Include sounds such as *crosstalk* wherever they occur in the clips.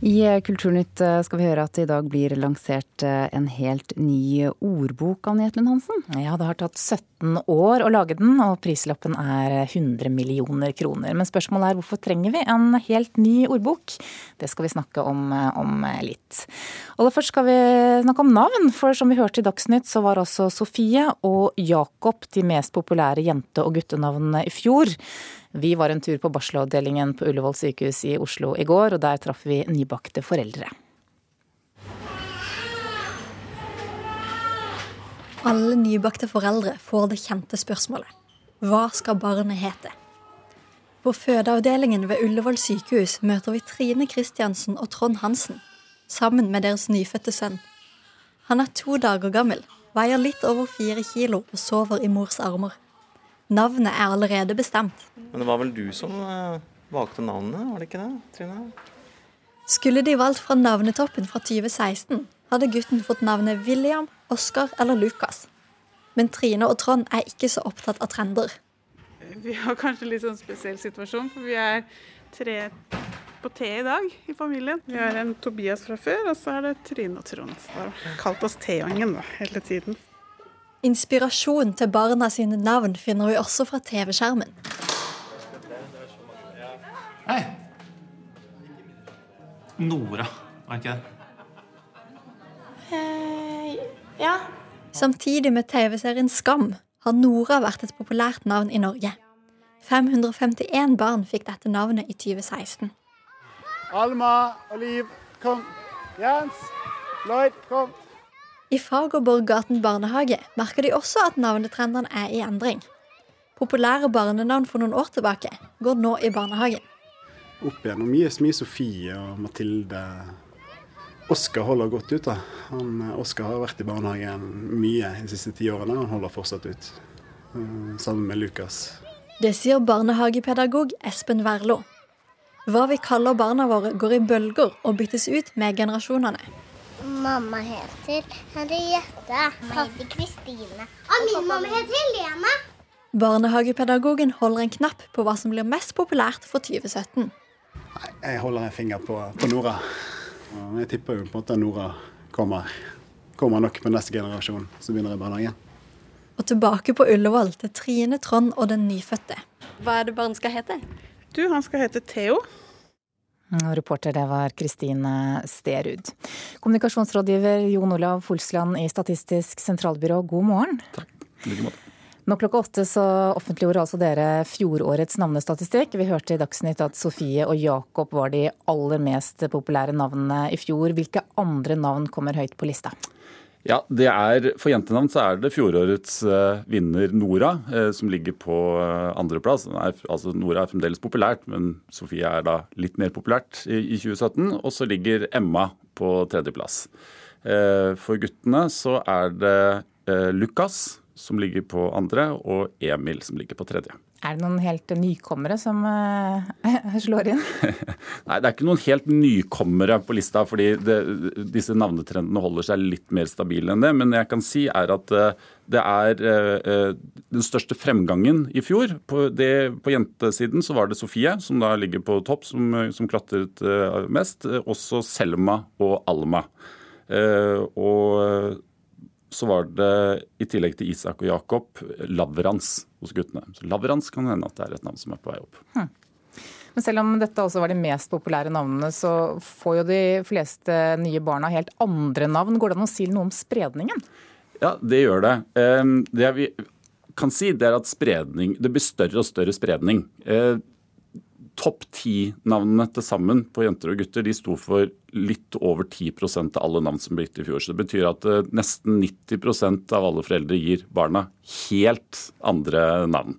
I Kulturnytt eh, skal vi høre at det i dag blir lansert eh, en helt ny ordbok, Anne Jetlund Hansen. Ja, det har tatt 17 år å lage den, og prislappen er 100 millioner kroner. Men spørsmålet er hvorfor trenger vi en helt ny ordbok? Det skal vi snakke om eh, om litt. Aller først skal vi snakke om navn, for som vi hørte i Dagsnytt, så var også Sofie og Jakob de mest populære jente- og guttenavnene i fjor. Vi var en tur på barselavdelingen på Ullevål sykehus i Oslo i går, og der traff vi nybakte foreldre. Alle nybakte foreldre får det kjente spørsmålet. Hva skal barnet hete? På fødeavdelingen ved Ullevål sykehus møter vi Trine Kristiansen og Trond Hansen, sammen med deres nyfødte sønn. Han er to dager gammel, veier litt over fire kilo og sover i mors armer. Navnet er allerede bestemt. Men det var vel du som uh, valgte navnet, var det ikke det, Trine? Skulle de valgt fra navnetoppen fra 2016, hadde gutten fått navnet William, Oskar eller Lukas. Men Trine og Trond er ikke så opptatt av trender. Vi har kanskje litt sånn spesiell situasjon, for vi er tre på T i dag i familien. Vi har en Tobias fra før, og så er det Trine og Trond. Så har kalt oss T-gjengen hele tiden. Inspirasjon til barna sine navn finner vi også fra TV-skjermen. Hei. Nora, var ikke det? Eh, ja. Samtidig med TV-serien Skam har Nora vært et populært navn i Norge. 551 barn fikk dette navnet i 2016. Alma og Liv, kom. Jens, Lloyd, kom. I Fagerborggaten barnehage merker de også at navnetrendene er i endring. Populære barnenavn for noen år tilbake går nå i barnehagen. Opp igjennom mye, mye Sofie og Mathilde. Oskar holder godt ut. da. Oskar har vært i barnehagen mye de siste ti årene, og han holder fortsatt ut. Eh, sammen med Lukas. Det sier barnehagepedagog Espen Werlo. Hva vi kaller barna våre går i bølger og byttes ut med generasjonene. Mamma heter Henriette. Mamma heter Kristine. Og min mamma heter Helene. Barnehagepedagogen holder en knapp på hva som blir mest populært for 2017. Jeg holder en finger på, på Nora. Jeg tipper jo på en måte at Nora kommer, kommer nok på neste generasjon som begynner i barnehagen. Og tilbake på Ullevål til Trine, Trond og den nyfødte. Hva er det barn skal hete? Du, Han skal hete Theo. Reporter det var Kristine Sterud. Kommunikasjonsrådgiver Jon Olav Folsland i Statistisk sentralbyrå, god morgen. Takk. Like måte. Nå klokka åtte så offentliggjorde altså dere fjorårets navnestatistikk. Vi hørte i Dagsnytt at Sofie og Jakob var de aller mest populære navnene i fjor. Hvilke andre navn kommer høyt på lista? Ja, det er, For jentenavn så er det fjorårets uh, vinner Nora, uh, som ligger på uh, andreplass. Altså, Nora er fremdeles populært, men Sofie er da litt mer populært i, i 2017. Og så ligger Emma på tredjeplass. for guttene så er det Lukas som ligger på andre, og Emil som ligger på tredje. Er det noen helt nykommere som uh, *laughs* slår inn? *laughs* Nei, det er ikke noen helt nykommere på lista, fordi det, disse navnetrendene holder seg litt mer stabile enn det. Men jeg kan si er at uh, det er uh, den største fremgangen i fjor. På, det, på, jentesiden så var det Sofie som da ligger på topp, som, som klatret mest. Også Selma og Alma. og så var det i tillegg til Isak og Jakob Lavrans hos guttene. Så Lavrans kan hende at det er et navn som er på vei opp. Hmm. Men selv om dette også var de mest populære navnene, så får jo de fleste nye barna helt andre navn. Går det an å si noe om spredningen? Ja, det gjør det. Ehm, det vi kan si, det er at spredning, det blir større og større spredning. Eh, topp ti-navnene til sammen på jenter og gutter de sto for litt over 10% av alle navn som ble gitt i fjor. Så det betyr at uh, nesten 90% av alle foreldre gir barna helt andre navn.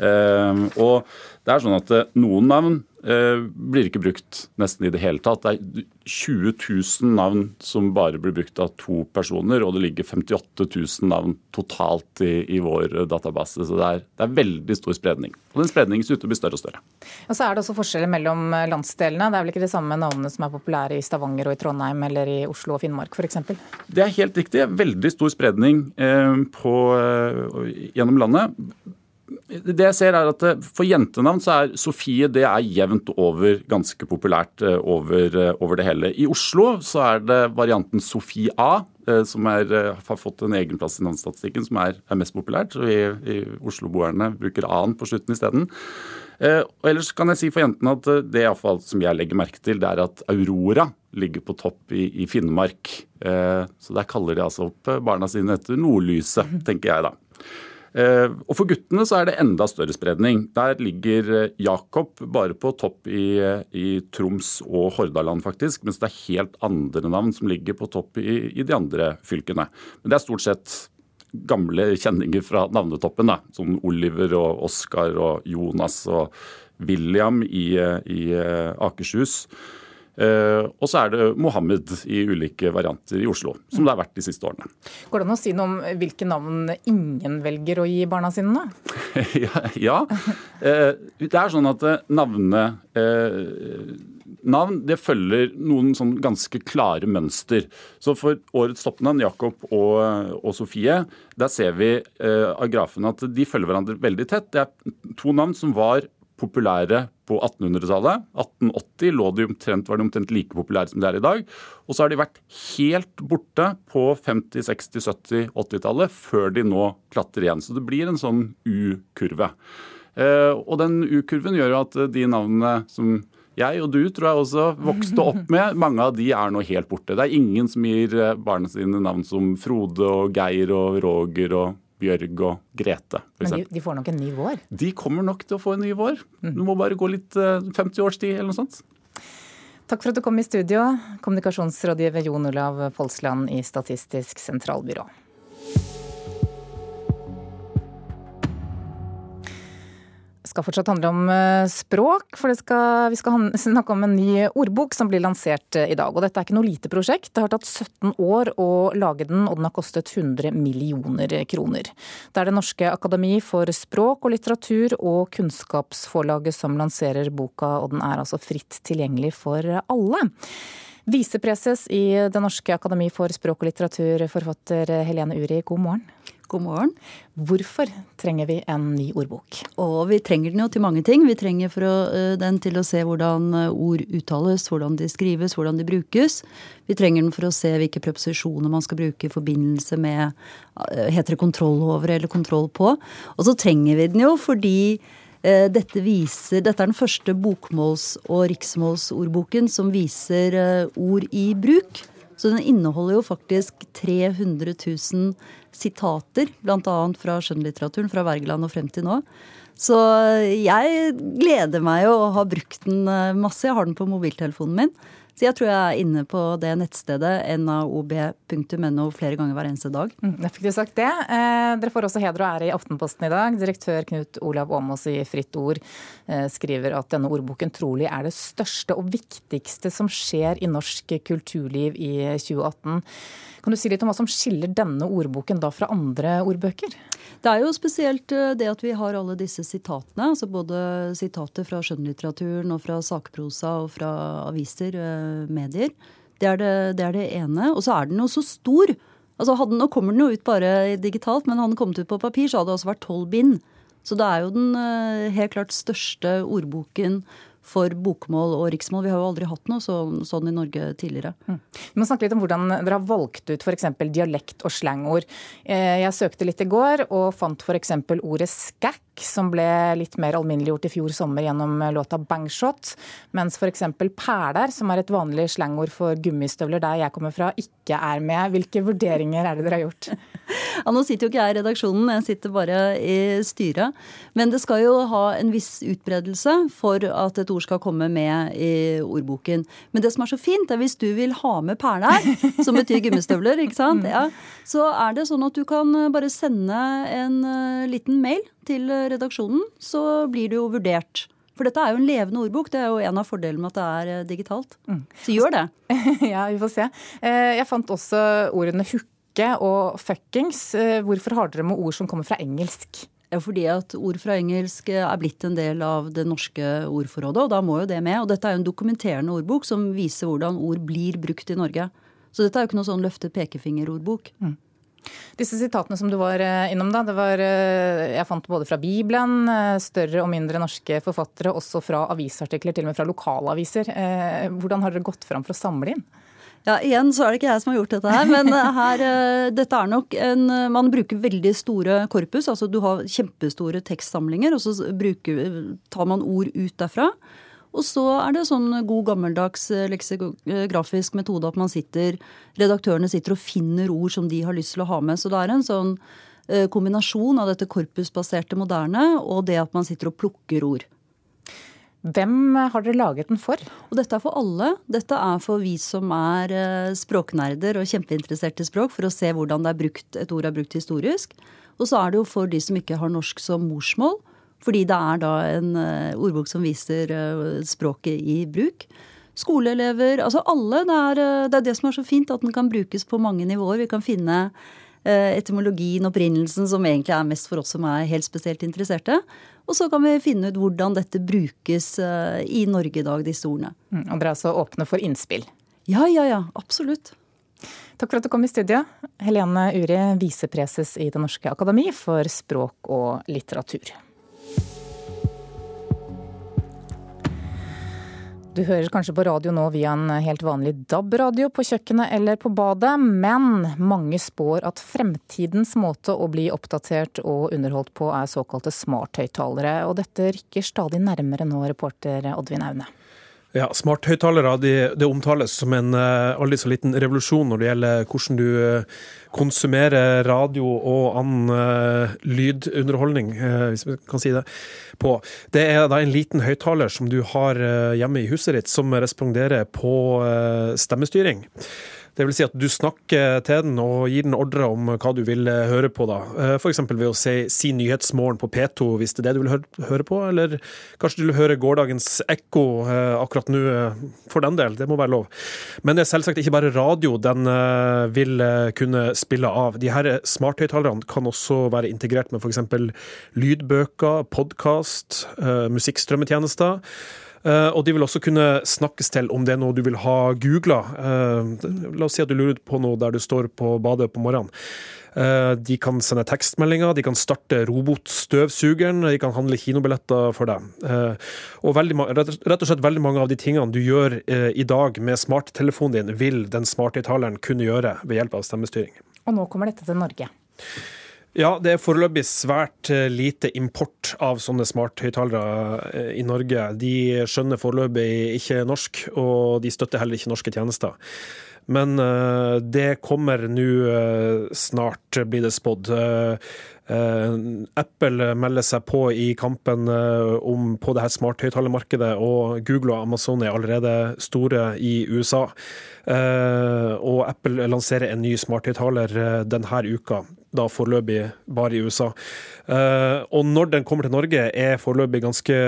Uh, og det er sånn at uh, noen navn Eh, blir ikke brukt nesten i det hele tatt. Det er 20 000 navn som bare blir brukt av to personer, og det ligger 58 000 navn totalt i, i vår database. Så det er, det er, veldig stor spredning. Og den spredningen ser ut til å bli større og større. Og så er det også forskjeller mellom landsdelene. Det er vel ikke de samme navnene som er populære i Stavanger og i Trondheim eller i Oslo og Finnmark f.eks.? Det er helt riktig. Veldig stor spredning eh, på, eh, gjennom landet det jeg ser er at eh, For jentenavn så er Sofie det er jevnt over ganske populært eh, over, eh, over det hele. I Oslo så er det varianten Sofie A som er, har fått en egen plass i navnestatistikken, som er, er, mest populært. Så vi i Oslo-boerne bruker A-en på slutten isteden. Eh, ellers kan jeg si for jentene at det i fall, som jeg legger merke til, det er at Aurora ligger på topp i, i Finnmark. Så der kaller de altså opp barna sine etter nordlyset, tenker jeg da. Eh, og For guttene så er det enda større spredning. Der ligger eh, Jakob bare på topp i, i Troms og Hordaland, faktisk. Mens det er helt andre navn som ligger på topp i, i de andre fylkene. Men det er stort sett gamle kjenninger fra navnetoppen. Da. Som Oliver og Oskar og Jonas og William i, i eh, Akershus. Eh, og så er det Mohammed i ulike varianter i Oslo, som det har vært de siste årene. Går det an å si noe om hvilke navn ingen velger å gi barna sine nå? *laughs* ja, ja. Eh, det er sånn at eh, navnet Navn det følger noen sånn ganske klare mønster. Så For årets toppnavn, Jakob og, og, Sofie, der ser vi av grafen at de følger hverandre veldig tett. Det er to navn som var populære på 1800-tallet. 1880 lå de omtrent, var de omtrent like populære som de er i dag. Og så har de vært helt borte på 50-, 60-, 70-, 80-tallet før de nå klatrer igjen. Så det blir en sånn U-kurve. Eh, og den U-kurven gjør jo at de navnene som jeg og du tror jeg også vokste opp med, *laughs* mange av de er nå helt borte. Det er ingen som gir eh, barna sine navn som Frode og Geir og Roger og Bjørg og Grete. Men de, de, får nok en ny vår? De kommer nok til å få en ny vår. Det Du må bare gå litt 50 eh, års tid eller noe sånt. Takk for at du kom i studio, kommunikasjonsrådgiver Jon Olav Folsland i Statistisk sentralbyrå. Skal fortsatt handle om eh, språk, for skal, vi skal *laughs* snakke om en ny ordbok som blir lansert eh, i dag. Og dette er ikke noe lite prosjekt. Det har tatt 17 år å lage den, og den har kostet 100 millioner kroner. Det er Det Norske Akademi for språk og litteratur og Kunnskapsforlaget som lanserer boka, og den er altså fritt tilgjengelig for alle. Visepreses i Det Norske Akademi for språk og litteratur, forfatter Helene Uri, god morgen. God morgen. Hvorfor trenger vi en ny ordbok? Og vi trenger den jo til mange ting. Vi trenger å, eh, den til å se hvordan eh, ord uttales, hvordan de skrives, hvordan de brukes. Vi trenger den for å se hvilke preposisjoner man skal bruke i forbindelse med eh, Heter det kontroll over eller kontroll på? Og så trenger vi den jo fordi dette, viser, dette er den første bokmåls- og riksmålsordboken som viser ord i bruk. Så den inneholder jo faktisk 300 000 sitater, bl.a. fra skjønnlitteraturen fra Wergeland og frem til nå. Så jeg gleder meg jo å ha brukt den eh, masse. Jeg har den på mobiltelefonen min. Så jeg tror jeg er inne på det nettstedet naob.no flere ganger hver eneste dag. Mm, jeg fikk du sagt det. Eh, dere får også heder og ære i Aftenposten i dag. Direktør Knut Olav Åmås i Fritt Ord eh, skriver at denne ordboken trolig er det største og viktigste som skjer i norsk kulturliv i 2018. Kan du si litt om hva som skiller denne ordboken da fra andre ordbøker? Det er jo spesielt eh, det at vi har alle disse sitatene. altså Både sitater fra skjønnlitteraturen og fra sakprosa og fra aviser, eh, medier. Det er det, det er det, ene. Og så er den jo så stor. Altså hadde, Nå kommer den jo ut bare digitalt, men hadde den kommet ut på papir, så hadde det også vært tolv bind. Så det er jo den eh, helt klart største ordboken for bokmål og riksmål. Vi har jo aldri hatt noe så, sånn i Norge tidligere. Mm. Vi må snakke litt om hvordan dere har valgt ut f.eks. dialekt- og slangord. Eh, jeg søkte litt i går og fant f.eks. ordet skækk, som ble litt mer alminneliggjort i fjor sommer gjennom låta Bangshot, mens f.eks. perler, som er et vanlig slangord for gummistøvler der jeg kommer fra, ikke er med. Hvilke vurderinger er det dere har gjort? *laughs* Ja, Nå sitter jo ikke jeg i redaksjonen, jeg sitter bare i styret. Men det skal jo ha en viss utbredelse for at et ord skal komme med i ordboken. Men det som er så fint, er hvis du vil ha med perler, som betyr gummistøvler, ikke sant, *laughs* ja, så er det sånn at du kan bare sende en uh, liten mail til redaksjonen, så blir det jo vurdert. For dette er jo en levende ordbok. Det er jo en av fordelene med at det er eh, digitalt. Mm. Så gjør det. *laughs* ja, vi får se. Eh, jeg fant også ordene hooke og fuckings. Eh, hvorfor har dere med ord som kommer fra engelsk? Ja, fordi at ord fra engelsk er blitt en del av det norske ordforrådet, og da må jo det med. Og dette er jo en dokumenterende ordbok som viser hvordan ord blir brukt i Norge. Så dette er jo ikke noe sånn løfte pekefinger-ordbok. Mm. Disse sitatene som du var eh, innom, da, det var, eh, jeg fant både fra Bibelen, eh, større og mindre norske forfattere, også fra avisartikler, til og med fra lokalaviser. Hvordan har dere gått fram for å samle inn? Ja, Igjen så er det ikke jeg som har gjort dette her, men her, dette er nok en Man bruker veldig store korpus. altså Du har kjempestore tekstsamlinger, og så bruker, tar man ord ut derfra. Og så er det sånn god gammeldags leksegrafisk metode at man sitter, redaktørene sitter og finner ord som de har lyst til å ha med. Så det er en sånn eh, kombinasjon av dette korpusbaserte moderne og det at man sitter og plukker ord. Hvem har dere laget den for? Og dette er for alle. Dette er for vi som er eh, språknerder og kjempeinteresserte i språk, for å se hvordan brukt, et ord er brukt historisk. Og så er det jo for de som ikke har norsk som morsmål, fordi det er da en uh, ordbok som viser uh, språket i bruk. Skoleelever, altså alle. Det er, uh, det er, det som er så fint, at den kan brukes på mange nivåer. Vi kan finne etymologien, opprinnelsen, som egentlig er mest for oss som er helt spesielt interesserte. Og så kan vi finne ut hvordan dette brukes i Norge i dag, disse ordene. Mm, og dere er altså åpne for innspill? Ja, ja, ja. Absolutt. Takk for at du kom i studio. Helene Uri, visepreses i Det Norske Akademi for språk og litteratur. Du hører kanskje på radio nå via en helt vanlig DAB-radio på kjøkkenet eller på badet, men mange spår at fremtidens måte å bli oppdatert og underholdt på er såkalte smarthøyttalere. Og dette rykker stadig nærmere nå, reporter Oddvin Aune. Ja, Smarthøyttalere det, det, omtales som en uh, aldri så liten revolusjon når det gjelder hvordan du uh, konsumerer radio og annen uh, lydunderholdning, hvis vi kan si det, på. Det er da en liten høyttaler som du har hjemme i huset ditt, som responderer på stemmestyring. Det vil si at du snakker til den og gir den ordre om hva du vil eh, høre på. da. Eh, F.eks. ved å si, si, Nyhetsmorgen på P2 hvis det er det du vil høre, høre på. Eller kanskje du vil høre gårsdagens Ekko eh, akkurat nå, for den del. Det må være lov. Men det er selvsagt ikke bare radio den vil kunne spille av. De her smarthøyttalerne kan også være integrert med f.eks. lydbøker, podkast, musikkstrømmetjenester. Uh, og de vil også kunne snakkes til om det er noe du vil ha googla. Uh, la oss si at du lurer på noe der du står på badet på morgenen. Uh, de kan sende tekstmeldinger, de kan starte robotstøvsugeren, de kan handle kinobilletter for deg. og veldig, rett og slett veldig mange av de tingene du gjør i dag med smarttelefonen din, vil den smarte smarthøyttaleren kunne gjøre ved hjelp av stemmestyring. Og nå kommer dette til Norge? Ja, det er foreløpig svært eh, lite import av sånne smarthøyttalere eh, i Norge. De skjønner foreløpig ikke norsk, og de støtter heller ikke norske tjenester. Men uh, det kommer nå snart, blir det spådd. Apple melder seg på i kampen om, på det her smarthøyttalermarkedet, og Google og Amazon er allerede store i USA. og Apple lanserer en ny smarthøyttaler denne uka da foreløpig bare i USA. Uh, og når den kommer til Norge er foreløpig ganske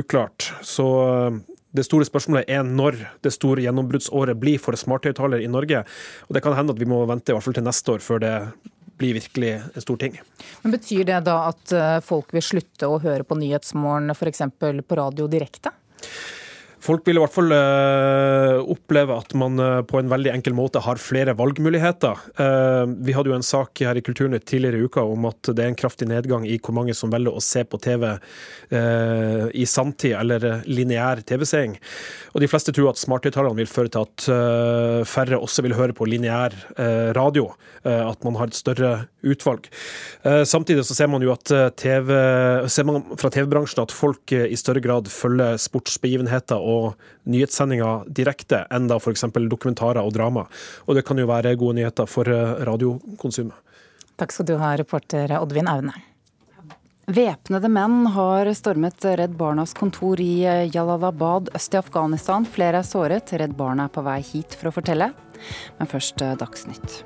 uklart. Så uh, det store spørsmålet er når det store gjennombruddsåret blir for smarthøyttaler i Norge. Og det kan hende at vi må vente i hvert fall til neste år før det blir virkelig en stor ting. Men Betyr det da at eh, folk vil slutte å høre på Nyhetsmorgen f.eks. på radio direkte? Folk vil i hvert fall uh, oppleve at man uh, på en veldig enkel måte har flere valgmuligheter. Uh, vi hadde jo en sak her i Kulturnytt tidligere i uka om at det er en kraftig nedgang i hvor mange som velger å se på TV i sanntid eller lineær TV-seing. Og de fleste tror at smarthøyttalerne vil føre til at færre også vil høre på lineær radio. at man har et større utvalg. samtidig så ser man jo at TV, ser man fra TV-bransjen at folk i større grad følger sportsbegivenheter og nyhetssendinger direkte enn da f.eks. dokumentarer og drama. Og det kan jo være gode nyheter for eh, radiokonsumet. Takk skal du ha, reporter Oddvin Aune. Væpnede menn har stormet Redd Barnas kontor i Jalalabad øst i Afghanistan. Flere er såret. Redd Barna er på vei hit for å fortelle. Men først eh, Dagsnytt.